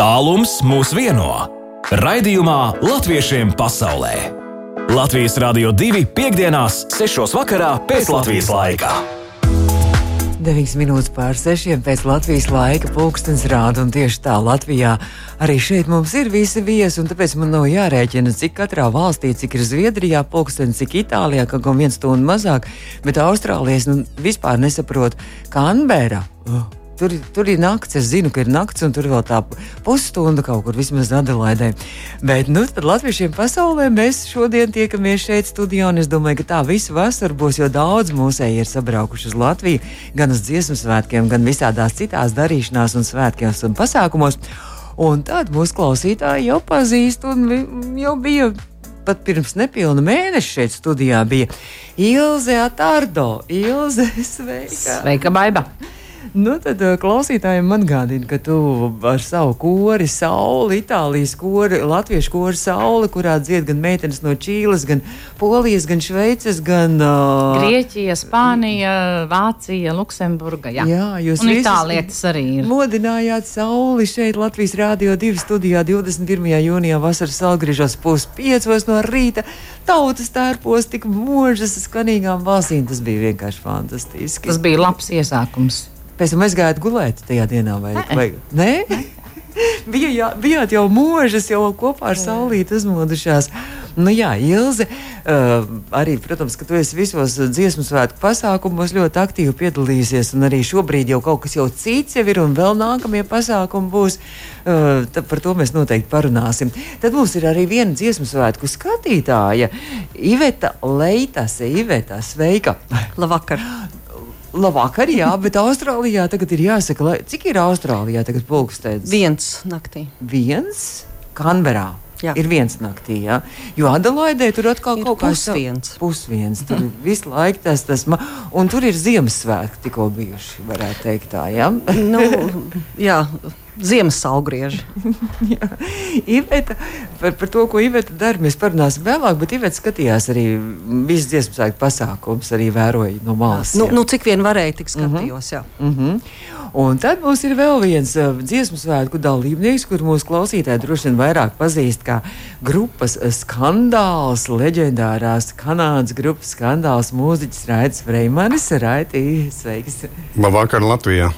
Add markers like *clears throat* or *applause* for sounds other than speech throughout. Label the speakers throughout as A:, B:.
A: Tālums mūs vieno. Raidījumā Latviešiem pasaulē. Latvijas Rādio 2.5.6. vakarā pēc Latvijas laika.
B: 9 minūtes pār 6 pēc Latvijas laika pulkstenis rāda, un tieši tā Latvijā arī šeit mums ir visi viesi, un tāpēc man nav jārēķina, cik katrā valstī, cik ir Zviedrijā pulkstenis, cik Itālijā, kaut kā viens stundu mazāk, bet Austrālijas nu, vispār nesaprot, kā Anbērā. Uh Tur, tur ir naktis, es zinu, ka ir naktis, un tur vēl tā pusstunda kaut kur vismaz Adelaidē. Bet nu, latviešiem pasaulē mēs šodien tiekamies šeit studijā, un es domāju, ka tā visa vasara būs, jo daudz mūsēji ir sabraukuši uz Latviju, gan uz dziesmu svētkiem, gan visādās citās darīšanās un svētkos un pasākumos. Un tad mūsu klausītāji jau pazīst, un jau bija pat pirms nepilna mēneša šeit studijā bija Ilze Atardo. Ilze, *laughs* sveika!
C: Sveika, Baiba!
B: Nu, tad uh, klausītājiem atgādina, ka tu ar savu kori, sauli, Itālijas kori, Latviešu kori, sauli, kurā dzied gan meitenes no Čīles, gan Polijas, gan Šveices, gan
C: uh, Grieķija, Spānija, Vācija, Luksemburga. Jā, jā jūs un Itālietis arī ir.
B: Modinājāt sauli šeit Latvijas Rādio 2 studijā 21. jūnijā vasaras salgriežos puspiecos no rīta. Tautas tērpos tik mūžas skanīgām balsīm. Tas bija vienkārši fantastiski.
C: Tas bija labs iesākums.
B: Pēc tam aizgājāt gulēt tajā dienā, vai ne? Vai, nē? *laughs* Bija, jā, bijāt jau mūžas, jau kopā ar saulīti uzmodušās. Nu, jā, Ilze, uh, arī, protams, ka tu esi visos dziesmu svētku pasākumos ļoti aktīvi piedalījusies, un arī šobrīd jau kaut kas jau cits jau ir, un vēl nākamie pasākumi būs. Uh, par to mēs noteikti parunāsim. Tad mums ir arī viena dziesmu svētku skatītāja, Iveta Leitase. Iveta, sveika!
D: Labvakar!
B: Labvakar, jā, bet Austrālijā tagad ir jāsaka, lai, cik ir Austrālijā tagad pulkstenis?
D: Viens naktī.
B: Viens Kanberā. Jā. Ir viens naktī, jā. jo Adelaidē tur atkal ir kaut kas
D: tāds -
B: pusviens. Tur *laughs* visu laiku tas, tas ma... un tur ir Ziemassvētki tikko bijuši, varētu teikt tā, jā.
D: nu, *laughs* jā. Ziemas saulgrieži. *laughs*
B: Iveta, par, par to, ko Iveta dara, mēs parunāsim vēlāk, bet Iveta skatījās arī visas dziesmu svētku pasākumus, arī vēroja no malas.
D: Nu, nu, cik vien varēja, tik skatījos.
B: Uh -huh. Uh -huh. Un tad mums ir vēl viens uh, dziesmu svētku dalībnieks, kur mūsu klausītāji droši vien vairāk pazīst kā grupas skandāls, leģendārās Kanādas grupas skandāls mūziķis Raits Freimanis. Raiti, sveiks!
E: Labvakar Latvijā!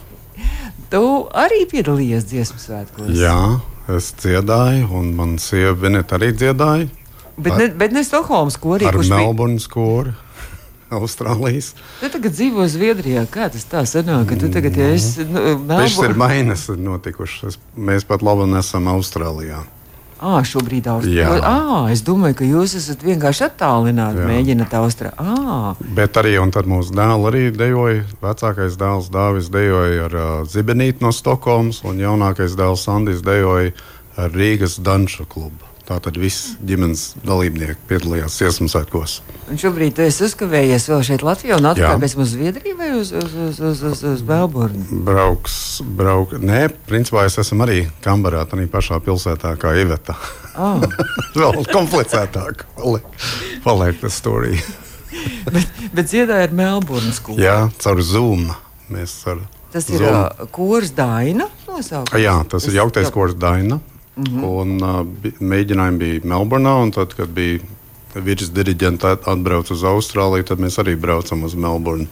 B: Tu arī piedalījies dziesmu svētkos.
E: Jā, es dziedāju, un mana sieva Vineta arī dziedāja.
B: Bet ne, bet ne Stokholmas korī.
E: Ar Melburnas kori. *laughs* Austrālijas.
B: Tu tagad dzīvo Zviedrijā. Kā tas tā sanāk, ka tu tagad esi? Nu,
E: Tas ir mainas notikušas. Mēs pat labi nesam Austrālijā.
B: À, šobrīd Austrālijā. À, es domāju, ka jūs esat vienkārši attālināti, mēģināt Austrālijā.
E: Bet arī mūsu dēls arī dejoja. Vecākais dēls Dāvis dejoja ar uh, Zibenītu no Stokholmas, un jaunākais dēls Sandis dejoja ar Rīgas Danšu klubu. Tātad viss ģimenes dalībnieki piedalījās dziesmu svētkos.
B: Un šobrīd es uzkavējies vēl šeit Latvijā un atkāpies uz Zviedriju vai uz, uz, uz, uz, uz, uz Melburnu?
E: Brauks, brauk. Nē, principā es esmu arī Kambarā, tā pašā pilsētā kā Iveta. Oh. *laughs* vēl komplicētāk paliek, paliek tas storija. *laughs*
B: bet, bet dziedāja ar Melburnas
E: skolu. Jā, caur Zoom. Mēs ar
B: Tas ir Zoom. kurs Daina nosaukums.
E: Jā, tas ir jauktais kurs Daina. -hmm. un, uh, mēģinājumi bija Melburnā, un tad, kad bija virsdiriģenta atbrauc uz Austrāliju, tad mēs arī braucam uz Melburnu.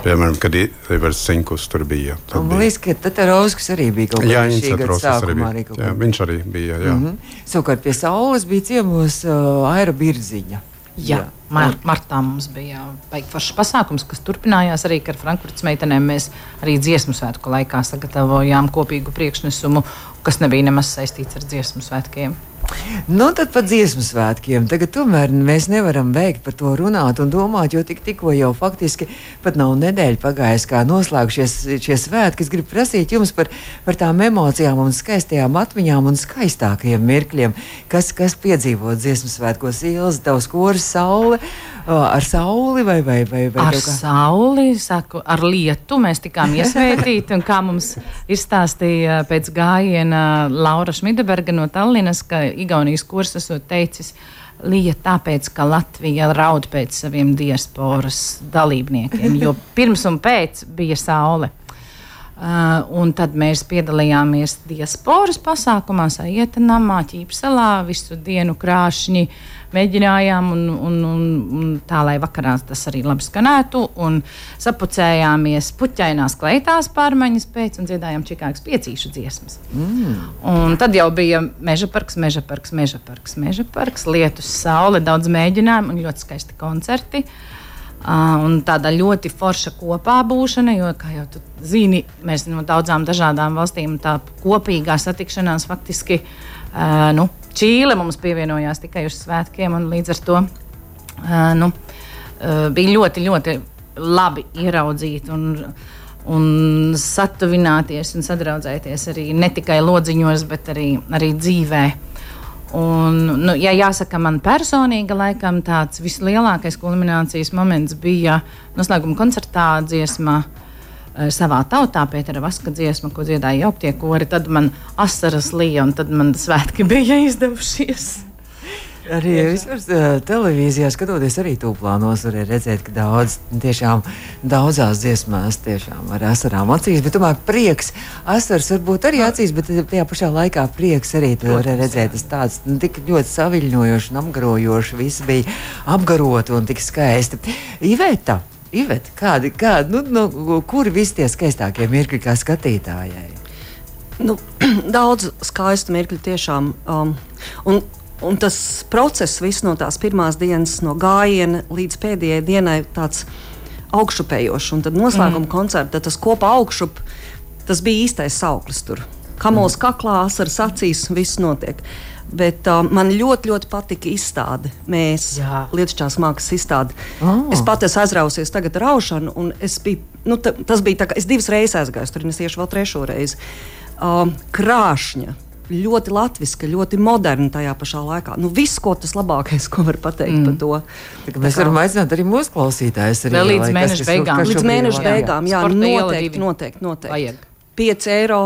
E: Piemēram, kad Ivars Sinkus tur bija.
B: Man liekas, ka Tatarovskis arī bija kaut kādā veidā. Arī bija. Arī
E: jā, viņš arī bija. Jā. Mm -hmm.
B: Savukārt pie saules bija ciemos uh, Aira Birziņa.
C: Jā. jā. Mar martā mums bija baigts pasākums, kas turpinājās arī ar Frankfurtas meitenēm. Mēs arī dziesmu svētku laikā sagatavojām kopīgu priekšnesumu, kas nebija nemaz saistīts ar dziesmu svētkiem.
B: Nu, tad par dziesmu svētkiem. Tagad tomēr mēs nevaram veikt par to runāt un domāt, jo tik, tikko jau faktiski pat nav nedēļa pagājusi, kā noslēgušies šie svētki. Es gribu prasīt jums par, par tām emocijām un skaistajām atmiņām un skaistākajiem mirkļiem, kas, kas piedzīvo dziesmu svētkos ielas, tavs koris, saule. Ar sauli vai, vai, vai, vai
C: ar sauli, saku, ar lietu mēs tikām iesvētīti. Kā mums izstāstīja pēc gājiena Laura Šmideberga no Tallinas, ka Igaunijas kurs esot teicis, Lija tāpēc, ka Latvija raud pēc saviem diasporas dalībniekiem, jo *laughs* pirms un pēc bija saule. Uh, un tad mēs piedalījāmies diasporas pasākumā, Sajieta namā, Ķīpselā, visu dienu krāšņi mēģinājām, un, un, un, un tā, lai vakarā tas arī labi skanētu. Un sapucējāmies puķainās kleitās pārmaiņas pēc un dziedājām čikāgas piecīšu dziesmas. Mm. Un tad jau bija meža parks, meža parks, meža parks, meža parks, lietus, saule, daudz mēģinājumu un ļoti skaisti koncerti. Uh, un tāda ļoti forša kopā būšana, jo, kā jau tu zini, mēs no daudzām dažādām valstīm tā kopīgā satikšanās faktiski uh, nu, Čīle mums pievienojās tikai uz svētkiem, un līdz ar to uh, nu, uh, bija ļoti, ļoti labi ieraudzīt un, un satuvināties un sadraudzēties arī ne tikai lodziņos, bet arī, arī dzīvē. Un, nu, ja jāsaka, man personīgi, laikam tāds vislielākais kulminācijas moments bija noslēguma koncertā dziesmā savā tautā, Pētera Vaska dziesma, ko dziedāja jauktie kori. Tad man asaras lija, un tad man svētki bija *laughs* izdevušies.
B: Arī vispār televīzijā skatoties, arī tūplānos var redzēt, ka daudz, tiešām daudzās dziesmās tiešām ar asarām acīs, bet tomēr prieks, asars varbūt arī acīs, bet tajā pašā laikā prieks arī tur var redzēt. Tas tāds nu, tik ļoti saviļņojoši un apgarojoši, viss bija apgaroti un tik skaisti. Iveta! Iveta, kādi, kādi, nu, nu, kuri visi tie skaistākie mirkļi kā skatītājai?
D: Nu, *clears throat* daudz skaistu mirkļu tiešām. Um, un, un tas process viss no tās pirmās dienas, no gājiena līdz pēdējai dienai, tāds augšupējošs. Un tad noslēguma mm. koncerta, tas kopā augšup, tas bija īstais sauklis tur. Kamols mm. kaklā, asaras acīs, viss notiek. Bet uh, man ļoti, ļoti patika izstāde. Mēs Lietuvas mākslas izstādi. Oh. Es pati esmu aizrausies tagad ar raušanu, un biju, nu, tas bija tā, ka es divas reizes aizgāju tur, es iešu vēl trešo reizi. Uh, krāšņa. Ļoti latviska, ļoti moderna tajā pašā laikā. Nu, viss, ko tas labākais, ko var pateikt mm. par to.
B: Tā, mēs varam aicināt arī mūsu klausītājus. Arī,
C: līdz lai, mēneša beigām.
D: Līdz mēneša beigām, jā, jā noteikti, noteikti, noteikti. Vajag. 5 eiro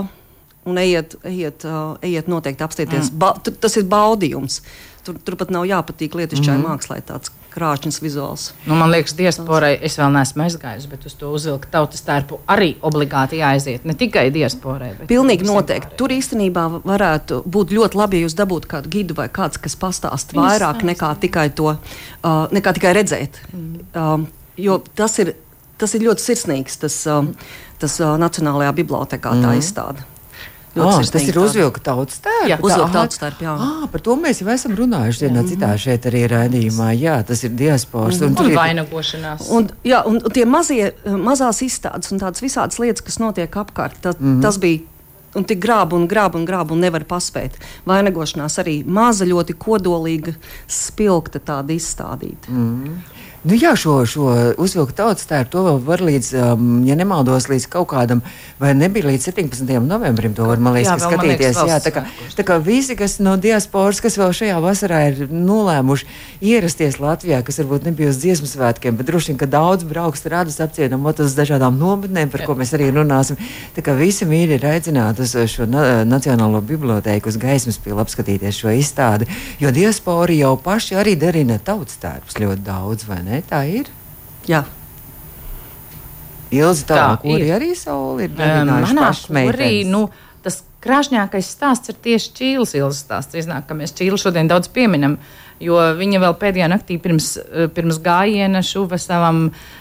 D: un ejiet, ejiet, uh, ejiet noteikti apstīties. Mm. Ba, tas ir baudījums. Tur, turpat nav jāpatīk lietišķai mm. mākslai tāds krāšņs vizuāls.
C: Nu, man liekas, diasporai es vēl neesmu aizgājis, bet uz to uzvilkt tautas tērpu arī obligāti jāaiziet. Ne tikai diasporai.
D: Pilnīgi noteikti. Tur īstenībā varētu būt ļoti labi, ja jūs dabūtu kādu gidu vai kāds, kas pastāst vairāk nekā tikai to, uh, nekā tikai redzēt. Mm. Um, jo tas ir, tas ir ļoti sirsnīgs, tas, um, tas uh, Nacionālajā bibliotekā mm. tā izstāde.
B: Oh, tas ir uzvilka tautas tērps.
D: Jā, uzvilka tautas tērps. Jā.
B: Ah, par to mēs jau esam runājuši vienā citā šeit arī raidījumā. Jā, tas ir diasporas.
C: Un, un, un vainagošanās.
D: Un, jā, un tie mazie, mazās izstādes un tādas visādas lietas, kas notiek apkārt, tā, mm tas bija un tik grāba un grāba un grāba un nevar paspēt. Vainagošanās arī maza, ļoti kodolīga, spilgta tāda izstādīta. Mm.
B: Nu, jā, šo, šo uzvilku tautas tērpu to vēl var līdz, um, ja nemaldos, līdz kaut kādam, vai nebija līdz 17. novembrim, to var, man liekas, jā, skatīties. Man liekas, jā, tā kā, tā kā visi, kas no diasporas, kas vēl šajā vasarā ir nolēmuši ierasties Latvijā, kas varbūt nebija uz dziesmu svētkiem, bet droši vien, ka daudz brauks radus apcienamot uz dažādām nometnēm, par jā. ko mēs arī runāsim. Tā kā visi mīļi ir aicināti uz šo na Nacionālo bibliotēku, uz gaismas pilu apskatīties šo izstādi, jo diaspori jau paši arī darina tautas tērpus ļoti daudz, vai ne? Ne? Tā ir.
D: Jā.
B: Ilzi tā, tā ir. arī sauli ir
C: darinājuši pašmeitas. Nu, tas krāšņākais stāsts ir tieši Čīles ilgas stāsts. Iznāk, ka mēs Čīlu šodien daudz pieminam, jo viņa vēl pēdējā naktī pirms, eh, pirms gājiena šuva savam uh,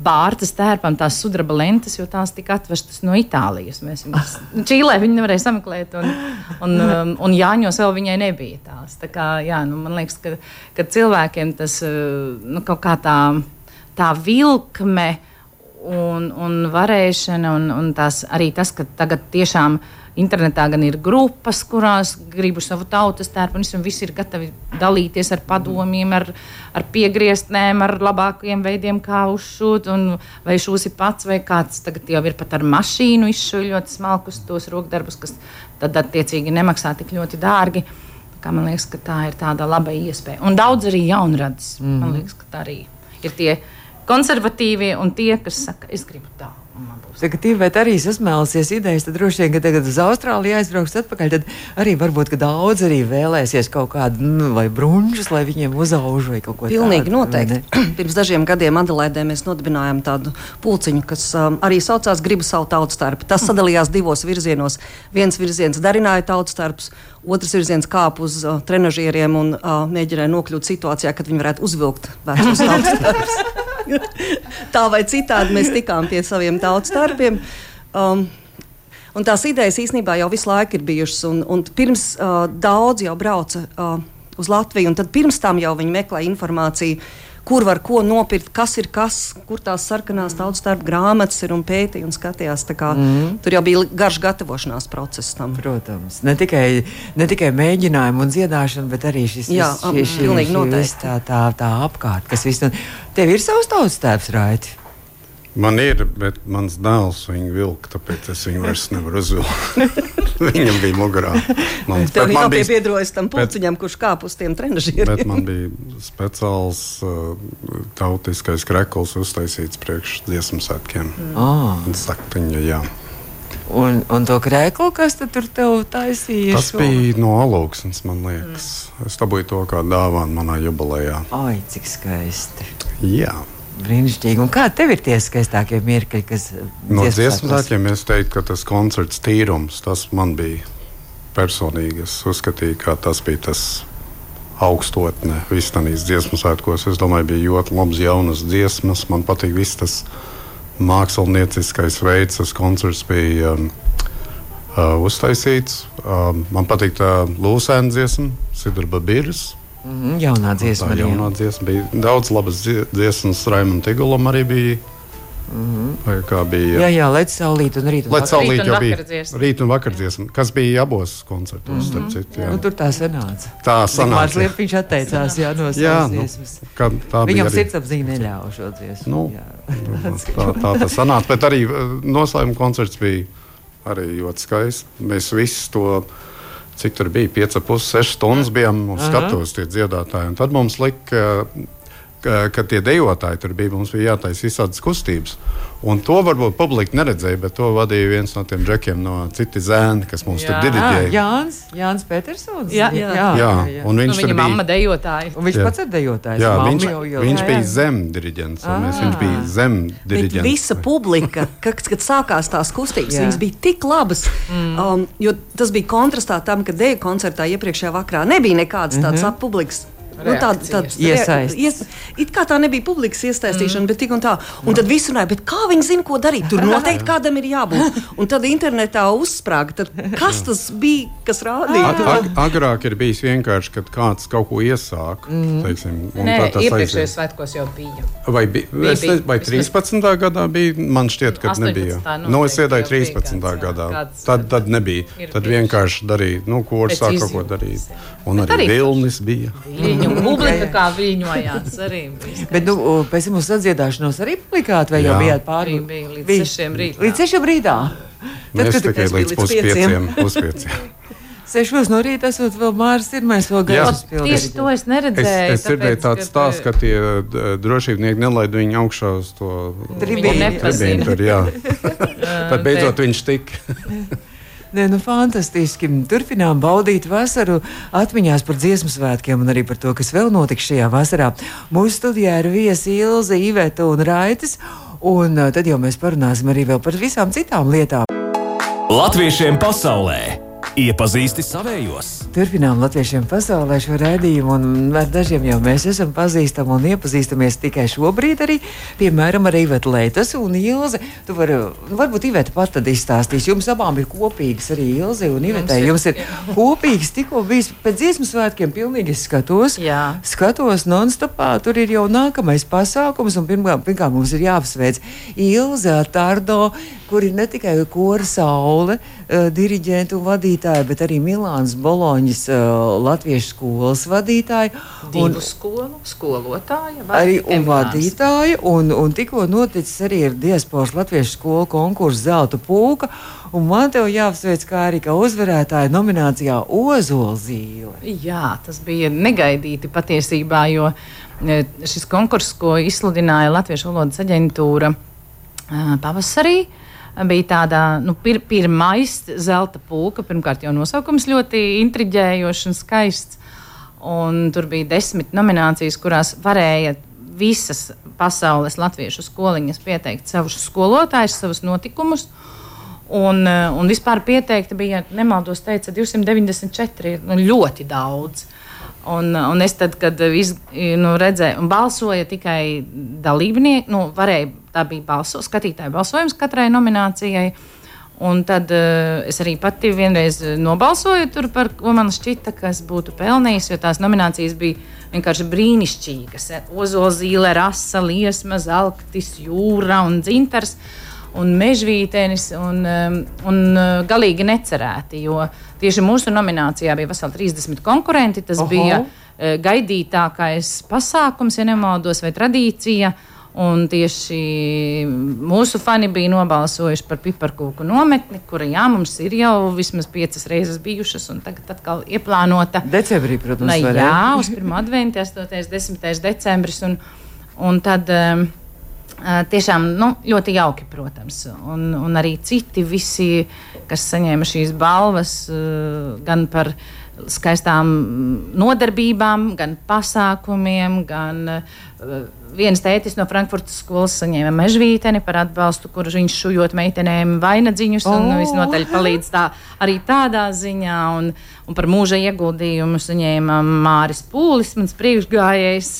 C: bārtas tērpam tās sudraba lentes, jo tās tika atvestas no Itālijas. Mēs viņas *laughs* Čīlē viņi nevarēja sameklēt, un, un, um, un Jāņos vēl viņai nebija tās. Tā kā, jā, nu, man liekas, ka, ka cilvēkiem tas uh, nu, kaut kā tā, tā vilkme un, un varēšana, un, un tās, arī tas, ka tagad tiešām internetā gan ir grupas, kurās gribu savu tautas tērpu, un visi ir gatavi dalīties ar padomiem, ar, ar piegrieztnēm, ar labākajiem veidiem, kā uzšūt, vai šūsi pats, vai kāds tagad jau ir pat ar mašīnu izšuļot smalkus tos rokdarbus, kas tad attiecīgi nemaksā tik ļoti dārgi. Kā man liekas, ka tā ir tāda laba iespēja. Un daudz arī jaunradas. Mm. Man mhm. liekas, ka tā arī ir tie konservatīvie un tie, kas saka, es gribu tā.
B: Tagad Tīvēt arī sasmēlusies idejas, tad droši vien, ka tagad uz Austrāliju aizbrauks atpakaļ, tad arī varbūt, ka daudz arī vēlēsies kaut kādu, nu, vai brunčus, lai viņiem uzauž vai kaut ko tādu.
D: Pilnīgi noteikti. *clears throat* Pirms dažiem gadiem Adelaidē mēs nodibinājām tādu pulciņu, kas um, arī saucās Gribu savu tautu starpu. Tas sadalījās divos virzienos. Viens virziens darināja tautu starpus, otrs virziens kāpa uz uh, trenažieriem un uh, mēģināja nokļūt situācijā, kad viņi varētu uzvilkt vecus *laughs* tautu starpus. *laughs* Tā vai citādi mēs tikām pie saviem tautu starpiem. Um, Un tās idejas īstenībā jau visu laiku ir bijušas. Un, un pirms uh, daudz jau brauca uh, uz Latviju, un tad pirms tam jau viņi meklēja informāciju, kur var ko nopirkt, kas ir kas, kur tās sarkanās tautas starp grāmatas ir un pētīja un skatījās. Kā, mm. Tur jau bija garš gatavošanās process tam.
B: Protams, ne tikai, ne tikai mēģinājumi un dziedāšana, bet arī šis
D: Jā,
B: šī, šī, šī, viss tā, tā, tā apkārt, kas viss. un Tev ir savs tautas tēvs, Raiti?
E: Man ir, bet mans dēls viņu vilka, tāpēc es viņu vairs nevaru uzvilkt. *laughs* Viņam bija mugurā. Man,
D: Tev
E: man bija,
D: jāpiebiedrojas tam pulciņam, kurš kāp uz tiem trenižieriem.
E: bet man bija speciāls uh, tautiskais krekuls uztaisīts priekš dziesmu svētkiem.
D: Mm.
B: Oh.
E: Un Saktiņa, jā.
B: Un, un to krēklu, kas tad tur tev taisīja?
E: Tas bija no alaugsnes, man liekas. Es dabūju to kā dāvānu manā jubilejā.
B: Ai, cik skaisti.
E: Jā.
B: Brīnišķīgi. Un kā tev ir tie skaistākie mirkļi, kas
E: No svētkiem es teiktu, ka tas koncerts tīrums, tas man bija personīgi. Es uzskatīju, ka tas bija tas augstotne vistanīs dziesmu svētkos. Es domāju, bija ļoti labs jaunas dziesmas. Man patīk viss tas mākslinieckais veids, tas koncerts bija um, uh, uztaisīts. Um, man patīk tā lūsēna dziesma, Sidraba Birs.
B: Mhm, jaunā dziesma.
E: Tā
B: jā.
E: jaunā dziesma bija daudz labas dzie- dziesmas. Raimam Tigulam arī bija. Vai kā bija?
B: Jā, jā, lec saulīt un rīt. un
E: Lai
B: vakar.
C: un
E: jau bija
C: vakardziesma.
E: rīt un vakardziesma, kas bija abos koncertos. Mm -hmm.
B: Nu, tur tā sanāca.
E: Tā
B: Sanāca.
E: sanāca.
B: Viņš atteicās jā, no
E: Jā,
B: savas
E: nu,
B: dziesmas.
E: bija
B: Viņam
E: arī-
B: sirdsapziņa neļāva šo dziesmu.
E: Nu,
B: Jā. *laughs*
E: tā, tā tas sanāca. Bet arī eh, noslēguma koncerts bija arī ļoti skaists. Mēs visi to, cik tur bija, 5,5-6 stundas bijām uz skatuves tie dziedātāji. Un tad mums lika, ka, ka tie dejotāji tur bija, mums bija jātaisa visādas kustības. Un to varbūt publika neredzēja, bet to vadīja viens no tiem džekiem no citi zēni, kas mums
C: Jā.
E: tur
B: Jā,
E: diriģēja.
B: Jānis, Jānis Petersons.
C: Jā.
B: jā,
E: Jā,
B: jā.
E: un
C: Nu,
E: viņš
C: viņa
E: tur bija.
C: mamma dejotāja.
B: Un viņš
E: Jā.
B: pats ir dejotājs.
E: Jā, viņš,
B: jau, jau,
E: viņš bija zemdiriģents. un Mēs, viņš
B: Ah.
E: bija
D: Bet
E: zemdiriģents.
D: visa publika, *laughs* kad, kad sākās tās kustības, viņas bija tik labas. Mm. Um, jo tas bija kontrastā tam, ka dēļa koncertā iepriekšējā vakarā nebija nekādas tādas mm -hmm. publikas. Nu, tāda, tāda,
B: Iesaistes.
D: ies, it kā tā nebija publikas iesaistīšana, mm. bet tik un tā. Un tad viss runāja, bet kā viņi zina, ko darīt? Tur noteikti kādam ir jābūt. Un tad internetā uzsprāga, tad kas tas bija, kas rādīja?
E: Ag,
D: to?
E: ag, agrāk ir bijis vienkārši, kad kāds kaut ko iesāk. Mm. Teiksim, un
C: Nē,
E: tā tas
C: iepriekšējos
E: aiziet.
C: svētkos jau bija.
E: Vai, bija,
C: Bija,
E: es,
C: bija.
E: vai
C: Vismaz-
E: 13. gadā bija? Man šķiet, ka
C: 18.
E: nebija.
C: noteikti
E: Nu, es iedēju
C: jau bija
E: 13.
C: kāds,
E: gadā.
C: kāds,
E: Tad, tad nebija. Tad vienkārši darīja, nu, ko
C: Pēc
E: sāk kaut ko darīt. Un arī- Vilnis bija.
C: Viņu publika kā viļņojās arī.
B: Bet nu, pēc tam uz sadziedāšanos arī publikāt, vai jau
E: Jā.
B: bijāt pāri?
C: Bija, bija līdz sešiem rītā.
B: Līdz sešiem rītā.
E: Mēs
B: kad
E: tikai
D: es biju
E: līdz puspieciem. puspieciem. *laughs*
B: Sešos no rīta esot vēl Māris Irmais, vēl gaismas
C: Tieši to es
E: Es,
C: neredzēju.
E: es dzirdēju tādu stāstu, ka tie d- drošībnieki nelaid viņu augšā uz to
B: Tribīni.
E: tribīnu. Tur, jā. *laughs* Tad beidzot viņš tika. *laughs*
B: Nē, nu, fantastiski. Turpinām baudīt vasaru atmiņās par dziesmu svētkiem un arī par to, kas vēl notiks šajā vasarā. Mūsu studijā ir viesi Ilze, Iveta un Raitis. Un uh, tad jau mēs parunāsim arī par visām citām lietām.
A: Latviešiem pasaulē iepazīsti savējos.
B: Turpinām latviešiem pasaulē šo raidījumu, un ar dažiem jau mēs esam pazīstami un iepazīstamies tikai šobrīd. Arī, piemēram, ar Ivetu Leitas un Ilzi. Tu vari, nu, varbūt Iveta pat tad izstāstīs. Jums abām ir kopīgs arī Ilzi un Ivetai.
C: ir,
B: Jums ir kopīgs tikko bijis pēc dziesmu svētkiem. Pilnīgi es skatos.
C: Jā.
B: Skatos non-stopā. Tur ir jau nākamais pasākums, un pirmkārt, pirmkārt mums ir jāapsveic Ilze ar Tardo, kur ir ne tikai kora saule, uh, diriģenta un vadītāja, bet arī Milāns Boloņas uh, latviešu skolas vadītāja. Un,
C: Divu skolu skolotāja.
B: arī un
C: vadītāja.
B: un, un tikko noticis arī ir diasporas latviešu skolu konkurss Zelta pūka. Un man te jāapsveic kā arī kā uzvarētāja nominācijā Ozolzīle.
C: Jā, tas bija negaidīti patiesībā, jo e, šis konkurss, ko izsludināja Latviešu valodas aģentūra, pavasarī. Bija tāda nu, pir, pirmais zelta pulka. Pirmkārt, jau nosaukums ļoti intriģējošs un skaists. Un tur bija desmit nominācijas, kurās varēja visas pasaules latviešu skoliņas pieteikt savus skolotājus, savus notikumus. Un, un vispār pieteikti bija, nemaldos, teica, 294, nu, ļoti daudz. Un, un es tad, kad iz, nu, redzēju, un balsoja tikai dalībnieki, nu, varēja, tā bija balso, skatītāju balsojums katrai nominācijai. Un tad uh, es arī pati vienreiz nobalsoju tur par ko man šķita, kas būtu pelnījis, jo tās nominācijas bija vienkārši brīnišķīgas. Ozozīle, rasa, liesma, zelktis, jūra un dzintars. Un mežvītenis, un, um, un uh, galīgi necerēti, jo tieši mūsu nominācijā bija veseli 30 konkurenti. Tas Oho. bija uh, gaidītākais pasākums, ja nemaldos, vai tradīcija. Un tieši mūsu fani bija nobalsojuši par piparkūku nometni, kura jā, mums ir jau vismaz piecas reizes bijušas, un tagad atkal ieplānota.
B: Decembrī, protams,
C: Na, jā, uz 1. adventu, 8. un 10. decembris. Un, un tad, um, Tiešām nu, ļoti jauki, protams. Un, un arī citi, visi, kas saņēma šīs balvas, gan par skaistām nodarbībām, gan pasākumiem, gan viens tētis no Frankfurtas skolas saņēma mežvīteni par atbalstu, kurš viņš šujot meitenēm vainagdziņus oh. un visnotaļ palīdz tā, arī tādā ziņā. Un, un par mūža ieguldījumu saņēma Māris Pūlis, mans priekšgājējs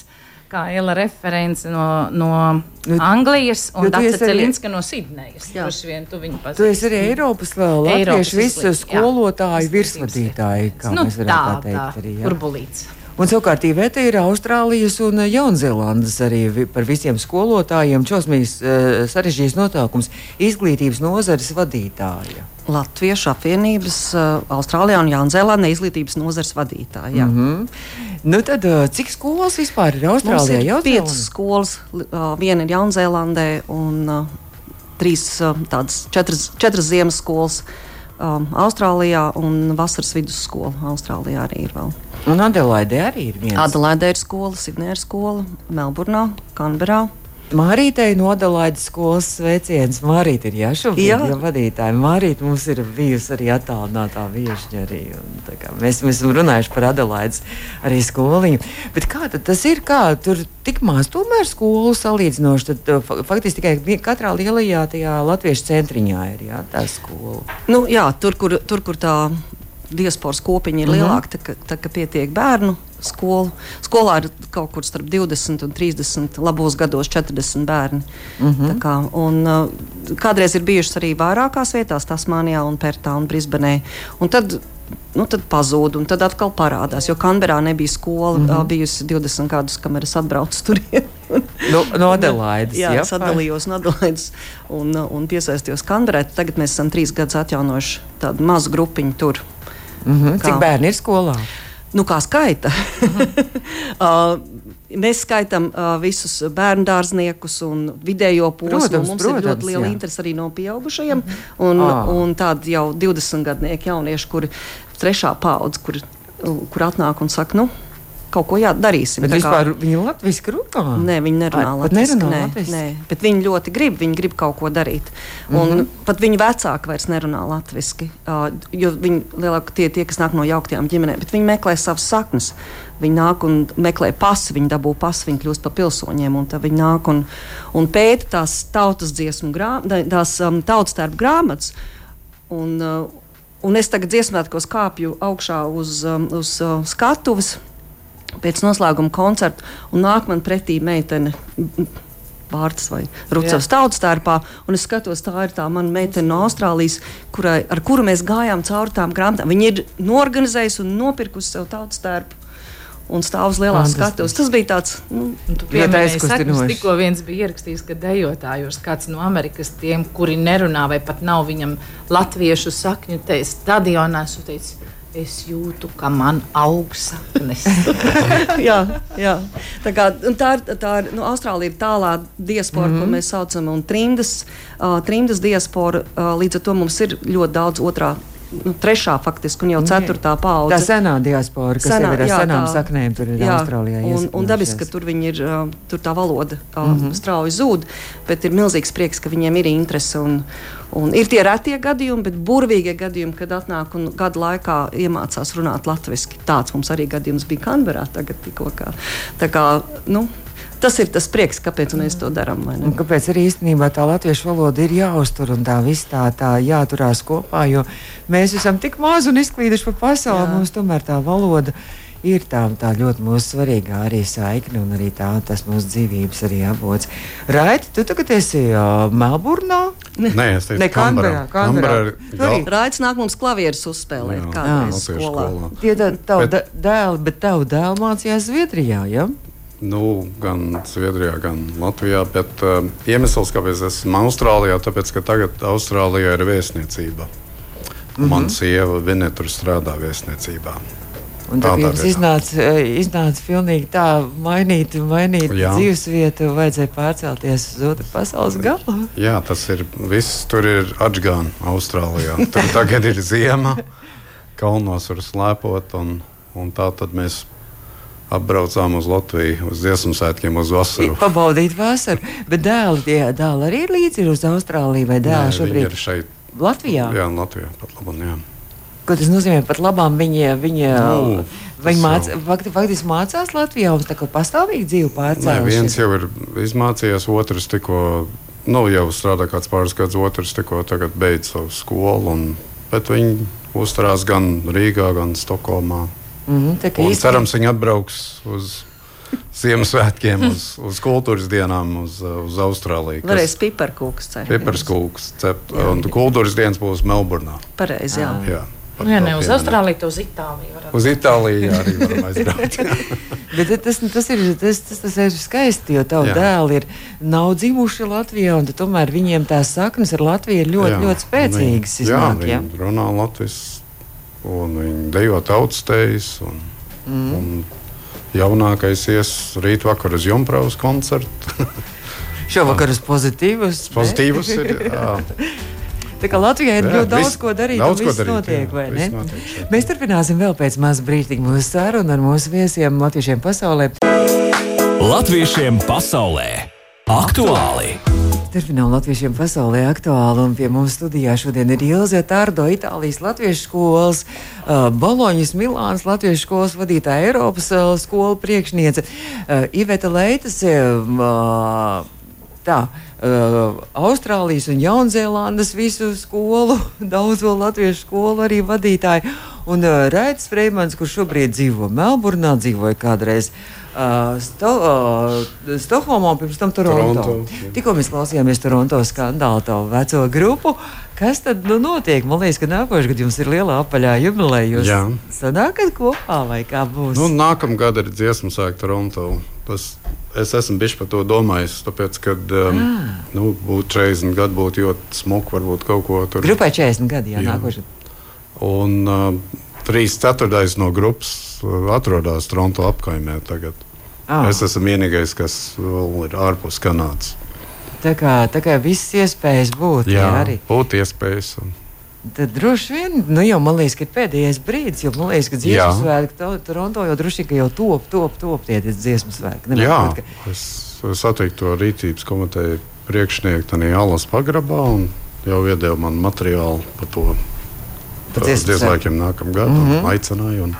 C: kā Ela referents no, no nu, Anglijas un Dārsa Celinska arī... no Sidnejas. Kurš vien tu viņu pazīsti?
B: Tu esi arī Eiropas latviešu visu skolotāju virsvadītāji, kā nu, mēs varētu tā, teikt. Tā, arī, jā.
C: Burbulīts.
B: Un savukārt Iveta ir Austrālijas un Jaunzēlandes arī par visiem skolotājiem šausmīgs uh, sarežģījis notākums izglītības nozares vadītāja.
D: Latviešu apvienības uh, Austrālijā un Jaunzēlandē izglītības nozares vadītāja.
B: Mm -hmm. nu tad, uh, cik skolas vispār ir Austrālijā?
D: Ir piecas skolas, uh, viena ir Jaunzēlandē un uh, trīs uh, tādas četras, četras ziemas skolas um, Austrālijā un vasaras vidusskola Austrālijā arī ir vēl.
B: Un Adelaide arī ir viens.
D: Adelaide ir skola, Sidnē ir skola, Melburnā, Kanberā.
B: Mārītei no Adalaides skolas sveiciens. Mārīte ir jāšobrīd jā. jau vadītāja. Mārīte mums ir bijusi arī attālinātā viešņa arī. Un, kā, mēs, mēs esam runājuši par Adalaides arī skoliņu. Bet kā tas ir? Kā tur tik maz tomēr skolu salīdzinoši? Tad uh, faktiski tikai katrā lielajā tajā latviešu centriņā ir jā, tā skola.
D: Nu, jā, tur, kur, tur, kur tā diasporas kopiņa ir mm -hmm. lielāka, tad, tad, kad pietiek bērnu skolu. Skolā ir kaut kur starp 20 un 30, labos gados 40 bērni. Mm -hmm. kā, un, uh, kādreiz ir bijušas arī vairākās vietās, Tasmānijā, un Pertā un Brisbanē. Un tad, nu, tad pazūd, un tad atkal parādās. Jo Kanberā nebija skola, mm -hmm. bijusi 20 gadus, kamēr es atbraucu tur. *laughs*
B: no, no Adelaides.
D: Jā, jā, es atdalījos no Adelaides un, un piesaistījos Kanberē. Tagad mēs esam trīs gadus atjaunojuši tādu mazu grupiņu tur.
B: Mm -hmm. Cik bērni ir skolā?
D: Nu, kā skaita? *laughs* uh, mēs skaitām uh, visus bērnu dārzniekus un vidējo posmu. Protams, Mums protams, ir ļoti liela jā. interese arī no pieaugušajiem. Mm -hmm. un, ah. un tādi jau 20 gadnieki jaunieši, kuri trešā paudze, kur, kur atnāk un saka, nu, kaut ko jādarīsim.
B: Bet vispār kā... viņi latviešu runā?
D: Nē, viņi nerunā latviešu. Nē, nē, bet viņi ļoti grib, viņi grib kaut ko darīt. Un mm -hmm. pat viņu vecāki vairs nerunā latviešu, uh, jo viņi lielākie tie, tie, kas nāk no jauktām ģimenēm, bet viņi meklē savas saknes. Viņi nāk un meklē pasu, viņi dabū pasu, viņi kļūst par pilsoņiem. Viņi nāk un, un pēta tās tautas dziesmu grāmatas, tās um, tautas tērpu grāmatas. Un, uh, un es tagad dziesmētkos kāpju augšā uz, um, uz uh, skatuves pēc noslēguma koncerta, un nāk man pretī meitene. Vārds vai Rucavas tautas tērpā, un es skatos, tā ir tā mana meitene no Austrālijas, kurai, ar kuru mēs gājām cauri tām grāmatām. Viņa ir norganizējusi un nopirkusi sev tautas tērpu un stāv uz lielās skatuves. Tas bija tāds nu, -
C: tikko viens bija ierakstījis, ka dejotājos kāds no Amerikas tiem, kuri nerunā vai pat nav viņam latviešu sakņu, te stadionā suteicis Es jūtu, ka man aug saknes. *laughs*
D: jā, jā. Tā, kā, tā ir, tā ir nu, Austrālija ir tālā diaspora, mm -hmm. ko mhm. mēs saucam, un trimdas, uh, trimdas diaspora. Uh, līdz ar to mums ir ļoti daudz otrā nu, trešā faktiski un jau ceturtā paudze.
B: Tā senā diaspora, kas senā, ir ar jā, senām tā, saknēm, tur ir jā, Austrālijā.
D: Un, un dabiski, ka tur viņi ir, tur tā valoda tā mm -hmm. strauji zūd, bet ir milzīgs prieks, ka viņiem ir interese. Un, un ir tie retie gadījumi, bet burvīgie gadījumi, kad atnāk un gadu laikā iemācās runāt latviešu. Tāds mums arī gadījums bija Kanberā tagad tikko. Kā, tā kā, nu, tas ir tas prieks, kāpēc mēs to darām.
B: Kāpēc arī īstenībā tā latviešu valoda ir jāuztur un tā viss tā, tā jāturās kopā, jo mēs esam tik maz un izklīduši pa pasauli, Jā. mums tomēr tā valoda ir tā, tā ļoti mūsu svarīgā arī saikne un arī tā, tas mūsu dzīvības arī avots. Raiti, tu tagad esi uh, Melburnā?
E: Nē, es teicu, ne, Kanberā.
D: Kanberā. Gal... Raits nāk mums klavierus uzspēlēt kādreiz skolā. skolā.
B: Tie tavu bet... dēli, bet tavu dēlu mācījās Zviedrijā, ja?
E: Nu, gan Zviedrijā, gan Latvijā. Bet uh, iemesls, kāpēc es esmu Austrālijā, tāpēc, ka tagad Austrālijā ir vēstniecība. Mm -hmm. Mana sieva Vineta tur strādā vēstniecībā.
B: Un tad jums iznāca, eh, iznāca pilnīgi tā mainīt, mainīt Jā. dzīvesvietu, vajadzēja pārcelties uz otru pasaules galu.
E: Jā, tas ir viss. Tur ir atgāna Austrālijā. Tur tagad ir *laughs* ziema, kalnos var slēpot, un, un tā tad mēs apbraucām uz Latviju, uz dziesmu svētkiem, uz vasaru.
B: Pabaudīt vasaru, bet dēli, tie dēli arī ir līdzi uz Austrāliju vai dēli šobrīd?
E: ir šeit.
B: Latvijā?
E: Jā, Latvijā pat labam, jā.
B: Ko tas nozīmē? Pat labām viņa, viņa nu, Viņi māc, fakti, faktiski mācās Latvijā, un tā kā pastāvīgi dzīve pārcēlās.
E: Viens jau ir izmācījies, otrs tikko, nu, jau strādā kāds pāris gadus, otrs tikko tagad beidz savu skolu, un, bet viņi uzturās gan Rīgā, gan Stokholmā. Mm -hmm, cerams, viņi atbrauks uz Ziemassvētkiem, uz, uz kultūras dienām, uz, uz Austrāliju.
D: Varēs piparkūks cept.
E: Piparkūks cept. Un kultūras dienas būs Melburnā.
D: Pareizi, jā. jā.
C: Nu, ja ne uz Austrāliju, tad uz Itāliju. Varat.
E: Uz Itāliju jā, arī varam *laughs* aizbraukt.
B: Bet tas, tas, ir, tas, tas, tas ir skaisti, jo tavi dēli ir, nav dzimuši Latvijā, un tomēr viņiem tās saknes ar Latviju ir ļoti, jā, ļoti spēcīgas.
E: Viņi, iznāk, jā, viņi runā latviešu un viņi dejo tautstejas. Un, mm. un jaunākais ies rīt vakar uz Junkraus koncertu. *laughs*
B: Šovakar uz pozitīvus.
E: Pozitīvus ir. Jā. *laughs*
B: Tā kā Latvijā ir jā, ļoti daudz vis, ko darīt, daudz ko darīt, notiek, jā, viss notiek šeit. Mēs turpināsim vēl pēc maza brīdiņa mūsu sarunu ar mūsu viesiem Latviešiem pasaulē.
A: Latviešiem pasaulē aktuāli!
B: Turpinām latviešiem pasaulē aktuāli, un pie mums studijā šodien ir Ilze Tārdo, Itālijas latviešu skolas, Boloņas, Milānas latviešu skolas vadītāja, Eiropas skolu priekšniece, Iveta Leitas. Tā, uh, Austrālijas un Jaunzēlandes visu skolu, *laughs* daudzo latviešu skolu arī vadītāji. Un uh, Raits Freimans, kurš šobrīd dzīvo Melburnā, dzīvoja kādreiz uh, Sto, uh, Stokholmā, pirms tam Toronto. Toronto Tikko mēs klausījāmies Toronto skandālu, to veco grupu. Kas tad nu, notiek? Man liekas, ka nākošais gads jums ir liela apaļā jubileja. Jūs sanākat kopā vai kā būs?
E: Nu, Nākamā gada ir dziesmu sēkta Toronto. Tas, es esmu bijis par to domājis, tāpēc, ka um, ah. nu, būtu 40 gadi, būtu ļoti smuki, varbūt kaut ko tur.
B: Grupai 40 gadi, jā, jā. nākošais.
E: Un, uh, Trīs ceturtais no grupas uh, atrodas Toronto apkaimē. Tagad. Ah. Es esmu vienīgais, kas vēl ir ārpus Kanādas.
B: Tā kā, tā kā visas iespējas būtu.
E: Jā, jā arī būtu iespējas. Un...
B: Tad droši vien, nu jau man liekas, ka ir pēdējais brīdis, jo man liekas, ka dziesmu svētki Toronto jau droši vien jau top, top, top tie dziesmu svētki.
E: Nevar, jā, ka... es, es satiktu to rītības komiteju priekšnieku Tanī Alas pagrabā un jau iedēvu man materiālu par to Tas diez laikam nākamā gada mm -hmm. aicināja. Un,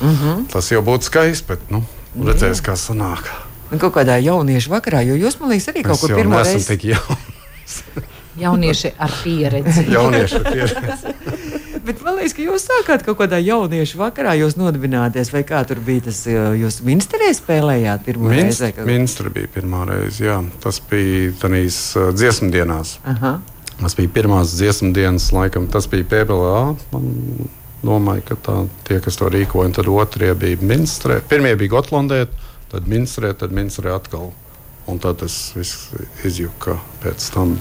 E: mm -hmm. Tas jau būtu skaisti, bet nu, redzēs, kā sanāk.
B: Un kaut kādā jauniešu vakarā, jo jūs man liekas, arī kaut kur pirmo reizi.
E: Tik jauns. *laughs*
C: jaunieši ar pieredzi. *laughs*
E: jaunieši ar pieredzi.
B: Bet man liekas, ka jūs sākāt kaut kādā jauniešu vakarā, jūs nodibināties, vai kā tur bija tas, jūs Minsterē spēlējāt pirmo Minst, reizi?
E: Minstrē bija pirmā reize, jā. Tas bija tanīs uh, dziesmu dienās. Aha. Tas bija pirmās dziesmu dienas, laikam tas bija PBLA. Man domāju, ka tā, tie, kas to rīkoja, tad otrie bija Minstrē. Pirmie bija Gotlandē, tad Minstrē, tad Minstrē atkal. Un tad tas viss izjuka pēc tam.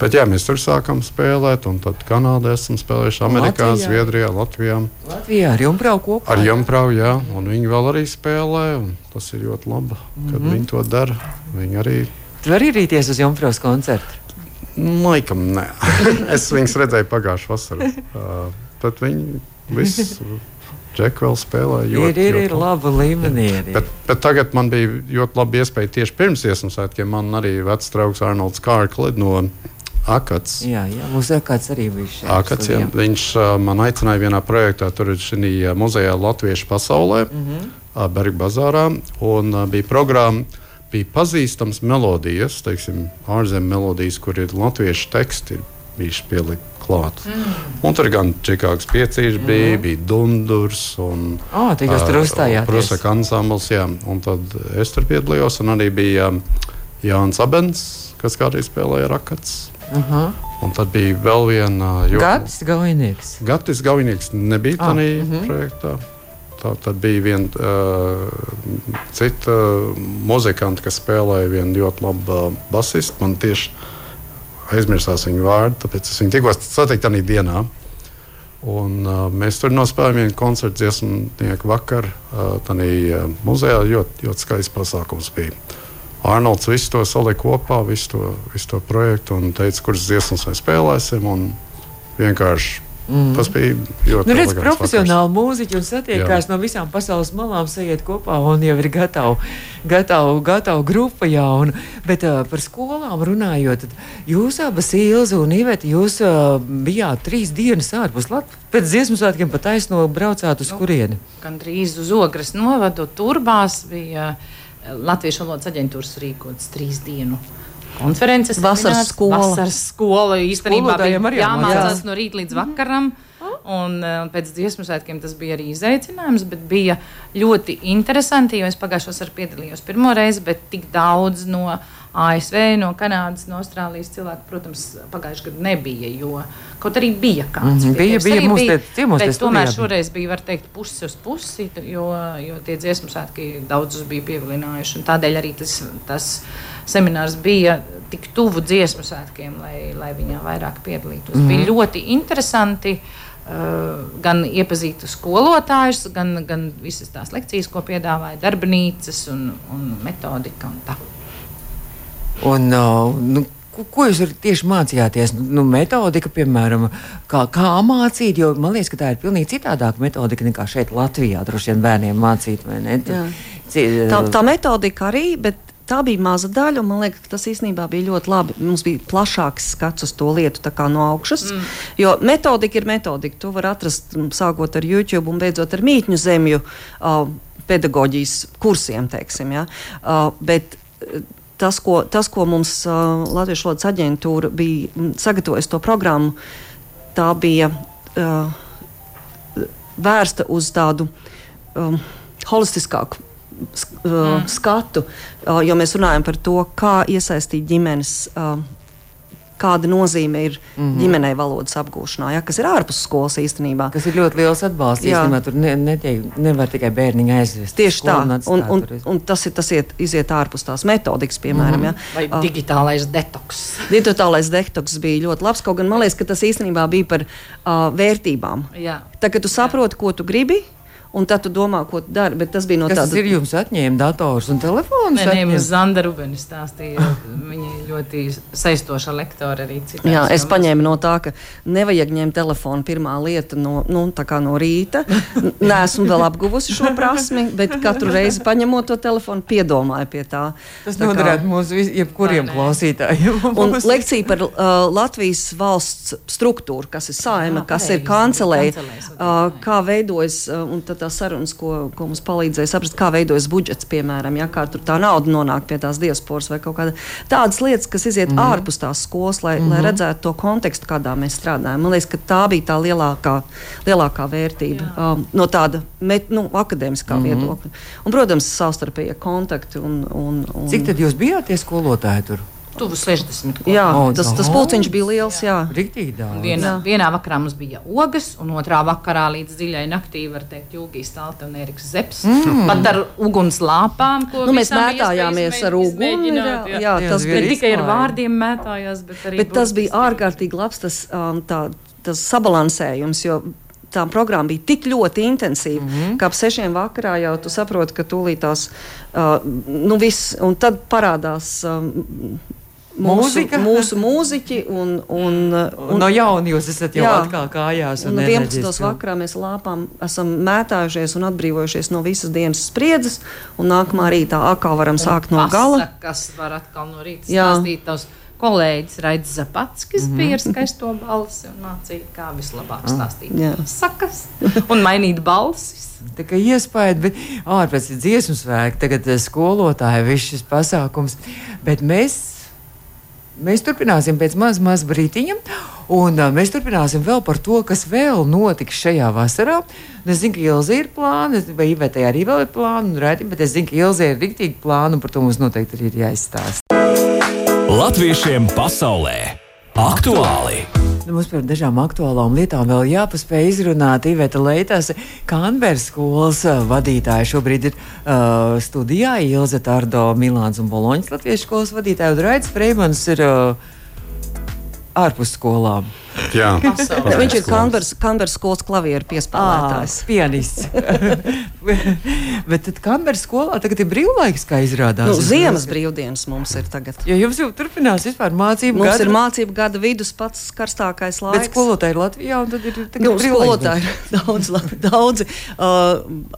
E: Bet jā, mēs tur sākām spēlēt, un tad Kanādā esam spēlējuši, Amerikā, Latvijā. Zviedrijā, Latvijā.
B: Latvijā ar Junkrau kopā.
E: Ar Junkrau, jā, un viņi vēl arī spēlē, un tas ir ļoti labi, kad mm -hmm. viņi to dara. Viņi arī.
B: Tu vari rīties uz Junkraus koncertu?
E: Laikam nē. *laughs* es viņus redzēju pagājušā vasarā. *laughs* Uh, bet viņi visi. Džeki vēl spēlēja.
B: Ir, ir, ir laba līmenī.
E: Bet, bet tagad man bija ļoti laba iespēja tieši pirms Ziemassvētkiem. Man arī vecs draugs Arnolds Kārklis no Akats.
B: Jā, jā, mums kāds arī bijis šeit.
E: Akats jā, viņš man aicināja vienā projektā, tur ir šī muzejā Latviešu pasaulē, mm. -hmm. Berga bazārā. Un bija programma, bija pazīstams melodijas, teiksim, ārzemju melodijas, kur ir latviešu teksti, ir bijuši pielikt klāt. Mm. Un tur gan Čikāgas piecīši bija, bija Dundurs un
B: uzstājāties.
E: Prusaka ansambls, jā. Un tad es tur piedalījos, un arī bija um, Jānis Abens, kas kādreiz spēlēja rakats.
B: Aha.
E: Un tad bija vēl viena jo-
B: Gatis Gaujnieks.
E: Gatis Gaunieks nebija
B: Ah,
E: tādā
B: mhm.
E: projektā. Tā tad bija viena uh, cita muzikanta, kas spēlēja vienu ļoti labu uh, basistu. Man tieši aizmirsās viņa vārdu, tāpēc es viņu tikko satiku tajā dienā. Un, uh, mēs tur nospēlējām vienu koncertu dziesmu vakaru. Uh, Tādā uh, muzejā ļoti, ļoti skaists pasākums bija. Arnolds visu to salika kopā, visu to, visu to projektu un teica, kuras dziesmas mēs spēlēsim. Vienkārši mm. tas bija ļoti
B: Nu, redz, profesionāli mūziķi un satiekās
E: Jā.
B: no visām pasaules malām, sajiet kopā un jau ir gatava, gatava, gatava grupa. Jā, un, bet uh, par skolām runājot, tad jūs abas, Ilza un Iveta, jūs uh, bijāt trīs dienas ārpus Latvijas. Pēc dziesmu svētkiem pat taisno braucāt uz kurieni.
C: Gan drīz uz Ogres novadu turbās bija Latviešu valodas aģentūras rīkots trīs dienu. Konferences,
D: Vasaras skola.
C: Vasaras skola īstenībā bija
B: jāmācās.
C: jāmācās no rīta līdz vakaram. Un uh, pēc dziesmu svētkiem tas bija arī izaicinājums, bet bija ļoti interesanti, jo es pagājušos ar piedalījos pirmo reizi, bet tik daudz no ASV, no Kanādas, no Austrālijas cilvēku, protams, pagājušajā gadā nebija, jo kaut arī bija kāds.
B: Mhm,
C: pie
B: bija, bija, mums te ciemos te
C: bet tomēr
B: bija.
C: šoreiz bija, var teikt, pusi uz pusi, jo, jo tie dziesmu svētki daudzus bija pievilinājuši. Tādēļ arī tas, tas seminārs bija tik tuvu dziesmu svētkiem, lai, lai viņā vairāk piedalītos. Mm. Bija ļoti interesanti. Uh, gan iepazīt skolotājus, gan, gan visas tās lekcijas, ko piedāvāja darbnīcas un, un metodika. Un tā.
B: Un, uh, nu, ko, jūs arī tieši mācījāties? Nu, metodika, piemēram, kā, kā mācīt, jo man liekas, ka tā ir pilnīgi citādāka metodika nekā šeit Latvijā. Droši vien bērniem mācīt, vai ne?
D: Jā.
B: Ci-
D: Tā, tā metodika arī, bet tā bija maza daļa. un Man liekas, ka tas īstenībā bija ļoti labi. Mums bija plašāks skats uz to lietu tā kā no augšas. Mm. Jo metodika ir metodika. To var atrast mm, sākot ar YouTube un beidzot ar mītņu zemju uh, pedagoģijas kursiem. Teiksim, ja? uh, bet, uh, Tas ko, tas, ko mums uh, Latvijas valodas aģentūra bija mm, sagatavojusi to programmu, tā bija uh, vērsta uz tādu um, holistiskāku sk- uh, skatu, uh, jo mēs runājam par to, kā iesaistīt ģimenes. Uh, Kāda nozīme ir mm. -hmm. ģimenei valodas apgūšanā, ja, kas ir ārpus skolas īstenībā.
B: Tas ir ļoti liels atbalsts.
D: Jā.
B: Īstenībā tur ne, netiek, nevar tikai bērniņu aizvest.
D: Tieši tā, un, un,
B: tur.
D: un tas, ir, tas iet, iziet ārpus tās metodikas, piemēram. Mm -hmm.
C: Vai
D: ja.
C: digitālais detoks.
D: Digitālais detoks bija ļoti labs, kaut gan man liekas, ka tas īstenībā bija par uh, vērtībām.
C: Jā.
D: Tad, kad tu saproti, ko tu gribi, un tad tu domā, ko tu dari, bet tas bija no
B: Kas tas
D: tāda
B: ir jums atņēma dators un telefons?
C: Nē, nē, mums Zanda Rubens stāstīja. Viņa ļoti saistoša lektore arī citās.
D: Jā, es paņēmu no tā, ka nevajag ņemt telefonu pirmā lieta no, nu, tā kā no rīta. N- Neesmu vēl apguvusi šo prasmi, bet katru reizi paņemot to telefonu, piedomāju pie tā.
B: Tas
D: Tā kā-
B: noderētu mūsu vis- jebkuriem klausītājiem.
D: Un
B: Mūsu-
D: lekcija par uh, Latvijas valsts struktūru, kas ir saima,
C: Jā,
D: kas ir kancelēja, uh, kā veidojas, uh, tās sarunas, ko, ko mums palīdzēja saprast, kā veidojas budžets, piemēram, ja, kā tur tā nauda nonāk pie tās diasporas vai kaut kāda tādas lietas, kas iziet mm -hmm. ārpus tās skolas, lai, mm -hmm. lai redzētu to kontekstu, kādā mēs strādājam. Man liekas, ka tā bija tā lielākā, lielākā vērtība um, no tāda met, nu, akadēmiskā mm -hmm. viedokļa. Un, protams, savstarpējie kontakti un, un, un
B: Cik tad jūs bijāt tie skolotāji tur?
C: Tuvu 60. kopā.
D: Jā,
B: O,
D: tas, tas pulciņš bija liels. Jā.
B: Daudz.
C: Vienā,
D: Jā.
C: vienā vakarā mums bija ogas, un otrā vakarā līdz dziļai naktī, var teikt, Jūgijas Stalta un Eriks Zeps. Mm. Pat ar uguns lāpām, ko
D: Nu, mēs mētājāmies ar uguni. Jā, jā,
B: Jā,
D: tas
B: bija
C: tikai ar vārdiem mētājās, bet arī.
D: Bet tas bija ārkārtīgi labs tas, um, tā, tas sabalansējums. jo Tā programma bija tik ļoti intensīva, mm -hmm. ka ap sešiem vakarā jau tu saproti, ka tūlīt tās uh, nu, viss, un tad parādās um, mūsu,
B: Mūzika?
D: mūsu mūziķi. Un, un,
B: Un no jauna jūs esat jau
D: Jā.
B: atkal kājās.
D: Un
B: un
D: 11.
B: enerģiski.
D: vakarā mēs lāpām esam mētājušies un atbrīvojušies no visas dienas spriedzes. Un nākamā rītā atkal varam sākt no gala.
C: Kas var atkal no rīta stāstīt tavs kolēģis Raidis Zapats, kas
B: Mhm.
C: bija ar skaisto balsi un mācīja, kā vislabāk stāstīt
D: Jā.
C: sakas un mainīt balsis.
B: Tā kā iespēja, bet ārpus dziesmu svēki, tagad eh, skolotāji, viss šis pasākums. Bet mēs, mēs turpināsim pēc maz, maz brītiņa. Un uh, mēs turpināsim vēl par to, kas vēl notiks šajā vasarā. Un Es zinu, ka Ilze ir plāna, vai Ivetē arī vēl ir plāna, un rēti, bet es zinu, ka Ilze ir rīktīgi plāna, un par to mums noteikti arī ir jāizstāsta.
A: Latviešiem pasaulē aktuāli!
B: Nu, mums par dažām aktuālām lietām vēl jāpaspēj izrunāt. Iveta Leitas, Kanberas skolas uh, vadītāja, šobrīd ir uh, studijā. Ilze Tārdo, Milāns un Boloņas Latviešu skolas vadītāja. Un Raidis Freimans ir uh, ārpus skolām.
E: Jā,
C: Pasaulē.
D: Viņš ir Kanberas skolas klavieru piespēlētājs.
B: Ah, pianists. *laughs* Bet tad Kanberas skolā tagad ir brīvlaiks, kā izrādās.
D: Nu, ziemas brīvdienas mums ir tagad.
B: Jo jums jau turpinās vispār mācību
D: Mums
B: gada,
D: ir mācību gada vidus pats karstākais
B: Bet
D: laiks.
B: skolotāji ir Latvijā, un tad ir tagad
D: Nu,
B: brīvlaiks.
D: skolotāji ir *laughs* daudz, labi, daudzi. Uh,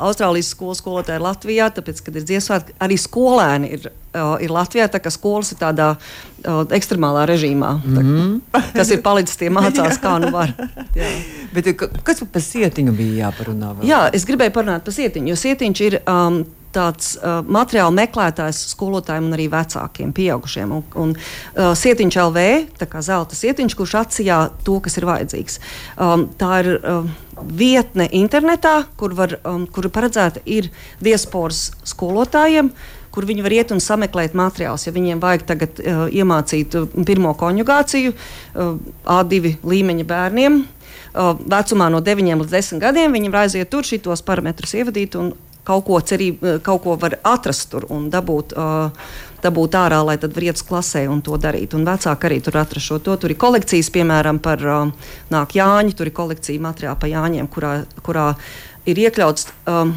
D: Austrālijas skolas skolotāji ir Latvijā, tāpēc, kad ir dziesmāti, arī skolēni ir, uh, ir Latvijā. Tā kā skolas ir tādā uh, ekstremālā režīmā, tā,
B: Mhm.
D: kas ir palicis, tie mācās, kā nu var. *laughs* Jā.
B: Bet ka- kas par sietiņu bija jāparunā? Vēl?
D: Jā, es gribēju parunāt par sietiņu, jo sietiņš ir um, tāds uh, materiāla meklētājs skolotājiem un arī vecākiem, pieaugušiem. Un, un uh, sietiņš LV, tā kā zelta sietiņš, kurš atsijā to, kas ir vajadzīgs. Um, tā ir um, vietne internetā, kur, var, um, kur paredzēta ir diasporas skolotājiem. Kur viņi var iet un sameklēt materiālus. Ja viņiem vajag tagad uh, iemācīt uh, pirmo konjugāciju uh, A2 līmeņa bērniem, uh, vecumā no 9 līdz 10 gadiem, viņi var aiziet tur, šitos parametrus ievadīt un kaut ko, cerī, uh, kaut ko var atrast tur un dabūt. Uh, Dabūt ārā, lai tad var iet uz klasē un to darīt. Un vecāki arī tur atrast šo to. Tur ir kolekcijas, piemēram, par uh, nāk Jāņu, tur ir kolekcija materiāla par Jāņiem, kurā, kurā ir iekļauts um,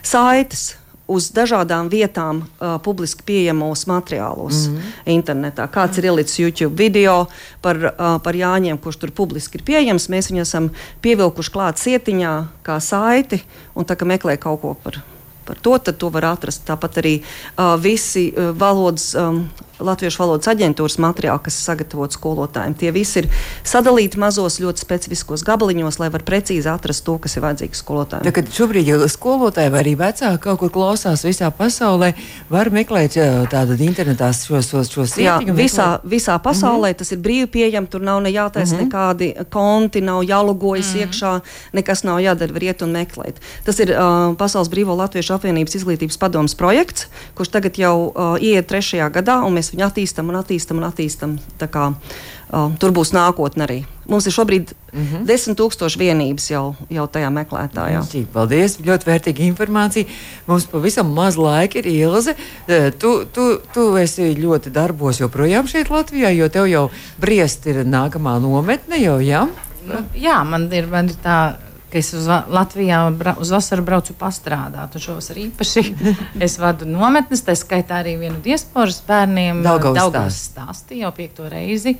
D: saites uz dažādām vietām, uh, publiski pieejamos materiālos mm -hmm. internetā. Kāds ir ielicis YouTube video par, uh, par Jāņiem, kurš tur publiski ir pieejams. Mēs viņu esam pievilkuši klāt sietiņā, kā saiti, un tā kā meklē kaut ko par. Par to, tad to var atrast. Tāpat arī uh, visi uh, valodas, um, Latviešu valodas aģentūras materiāli, kas ir sagatavoti skolotājiem. Tie visi ir sadalīti mazos, ļoti specifiskos gabaliņos, lai var precīzi atrast to, kas ir vajadzīgs skolotājiem.
B: Tagad šobrīd ja skolotāji vai arī vecāki kaut kur klausās visā pasaulē, var meklēt tādu internetā šos, šos, šos
D: Jā,
B: sietiņu,
D: visā, visā pasaulē mm -hmm. tas ir brīvi pieejams. Tur nav ne jātaisa mm -hmm. nekādi konti, nav jālogojas mm -hmm. iekšā, nekas nav jādara, var iet un meklēt. Tas ir uh, Pasaules Brīvo Latviešu apvienības izglītības padomas projekts, kurš tagad jau uh, iet trešajā gadā, un mēs viņu attīstam un attīstam un attīstam. Tā Kā, uh, tur būs nākotne arī. Mums ir šobrīd mm -hmm. desmit tūkstoši vienības jau, jau tajā meklētājā.
B: Cik, paldies, ļoti vērtīga informācija. Mums pavisam maz laika ir Ilze. Eh, Tu, tu, tu esi ļoti darbos joprojām šeit Latvijā, jo tev jau briest ir nākamā nometne jau, jā?
C: Nu, jā, man ir, man ir tā. Ka Es uz Latvijā bra uz vasaru braucu pastrādāt, arī īpaši *laughs* es vadu nometnes, tā skaitā arī vienu diasporas bērniem.
B: Daugavas
C: stāsti jau piekto reizi.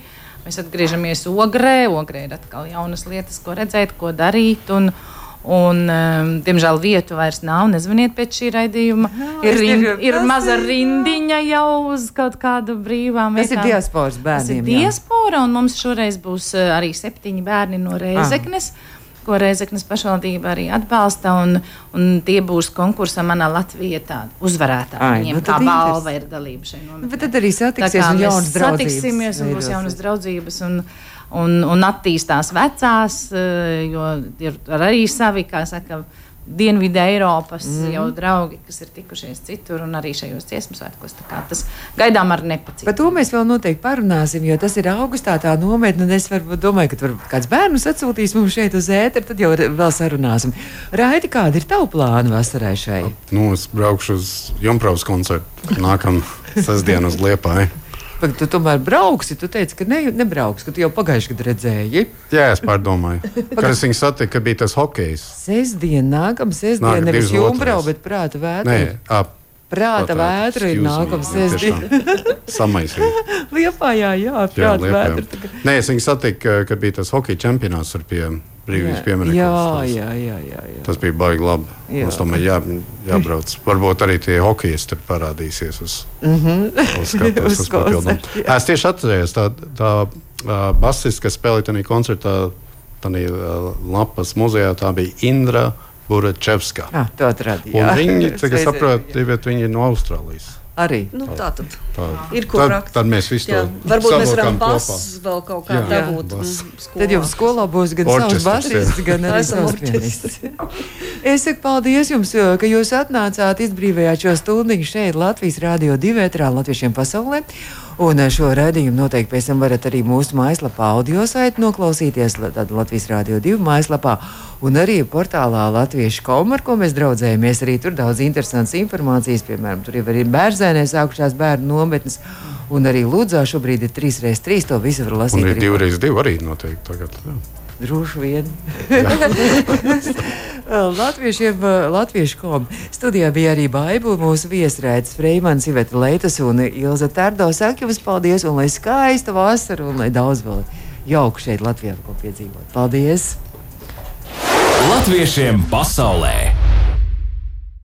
C: Mēs atgriežamies ogrē, ogrē ir atkal jaunas lietas, ko redzēt, ko darīt. Un, Un, um, diemžēl vietu vairs nav. Nezvaniet pēc šī raidījuma. ir,
B: es
C: rind, ir maza
B: ir-
C: rindiņa jau uz kaut kādu brīvām
B: Tas ir
C: vietām.
B: diasporas
C: Tas ir
B: bērniem. jā.
C: diaspora, un mums šoreiz būs uh, arī septiņi bērni no Reizeknes. Ko Reizeknas pašvaldība arī atbalsta, un, un tie būs konkursā manā Latvijā tāda uzvarētāja. Viņiem
B: nu
C: tā balva ir dalība
B: Nu,
C: nometnē.
B: Bet tad arī
C: kā
B: un jaunas draudzības.
C: satiksimies, un būs jaunas draudzības, un, un, un attīstās vecās, eh, jo ir arī savi, kā saka, Dienvidu Eiropas mm. jau draugi, kas ir tikušies citur, un arī šajos dziesmu svētkos. Tas gaidām ar nepacietību.
B: Par to mēs vēl noteikti parunāsim, jo tas ir augustā tā nometne. Es varbūt domāju, ka varbūt kāds bērns atsūtīs mums šeit uz ēteru, tad jau vēl sarunāsim. Raiti, kāda ir tava plāna vasarai šai?
E: Nu, es braukšu uz Junkas koncertu nākamā sestdiena uz Liepāju.
B: Pag, tu tomēr brauksi, tu teici, ka ne, nebrauks, ka tu jau pagājušajā gadā redzēji.
E: Jā, es pārdomāju. *laughs* Kad es viņu satiku, ka bija tas hokejs.
B: Sestdiena, nākamā sestdiena, nevis
E: otrais.
B: bet prāta vētra. Prāta vētra ir nākamā sestdiena.
E: Samaisīt.
B: Liepā, jā, jā, prāta vētra.
E: Liepā. Nē, es viņu satiku, kad bija tas hokeja čempionāts ar pie brīvības pieminiektu.
B: Jā, jā, jā, jā, jā.
E: Tas bija baigi labi. Jā. Mums tam ir jā, jābrauc. Varbūt arī tie hokeisti parādīsies uz, mm -hmm. uz skatuves. uz skatuves es tieši atcerējos tā, tā uh, basists, kas spēlēja tajā koncertā, tajā uh, lapas muzejā, tā bija Indra. Buračevska.
B: Ah, to atradīja.
E: Viņi, cik es saprotu, viņi ir no Austrālijas.
B: Arī
D: nu, tā tad
E: tā.
D: ir ko
E: tad, mēs visi to
D: Varbūt mēs varam basus vēl kaut kā dabūt.
B: Tad jums skolā būs gan savs basis, gan arī savs pianists. es saku paldies jums, ka jūs atnācāt, izbrīvējāt šo stundiņu šeit Latvijas Rādio 2 ētrā Latviešiem pasaulē. Un šo raidījumu noteikti pēc tam varat arī mūsu mājaslapā audio saiti noklausīties, tad Latvijas Rādio 2 mājaslapā un arī portālā Latviešu komu, ar ko mēs draudzējamies. Arī tur daudz interesantas informācijas, piemēram, tur jau ir bērnzēnē sākušās bērnu nometnes. Un arī Lūdzā šobrīd ir 3x3. To visu var lasīt.
E: Un ir 2x2 arī noteikti tagad. Jā.
B: Droši vien. *laughs* Latviešiem, Latviešu komu. Studijā bija arī Baiba, mūsu viesrēdz Freimans, Iveta Leitas un Ilza Tērdo. Saka jums paldies, un lai skaista vasara, un lai daudz vēl jauku šeit Latvijā ko piedzīvot. Paldies!
A: Latviešiem pasaulē!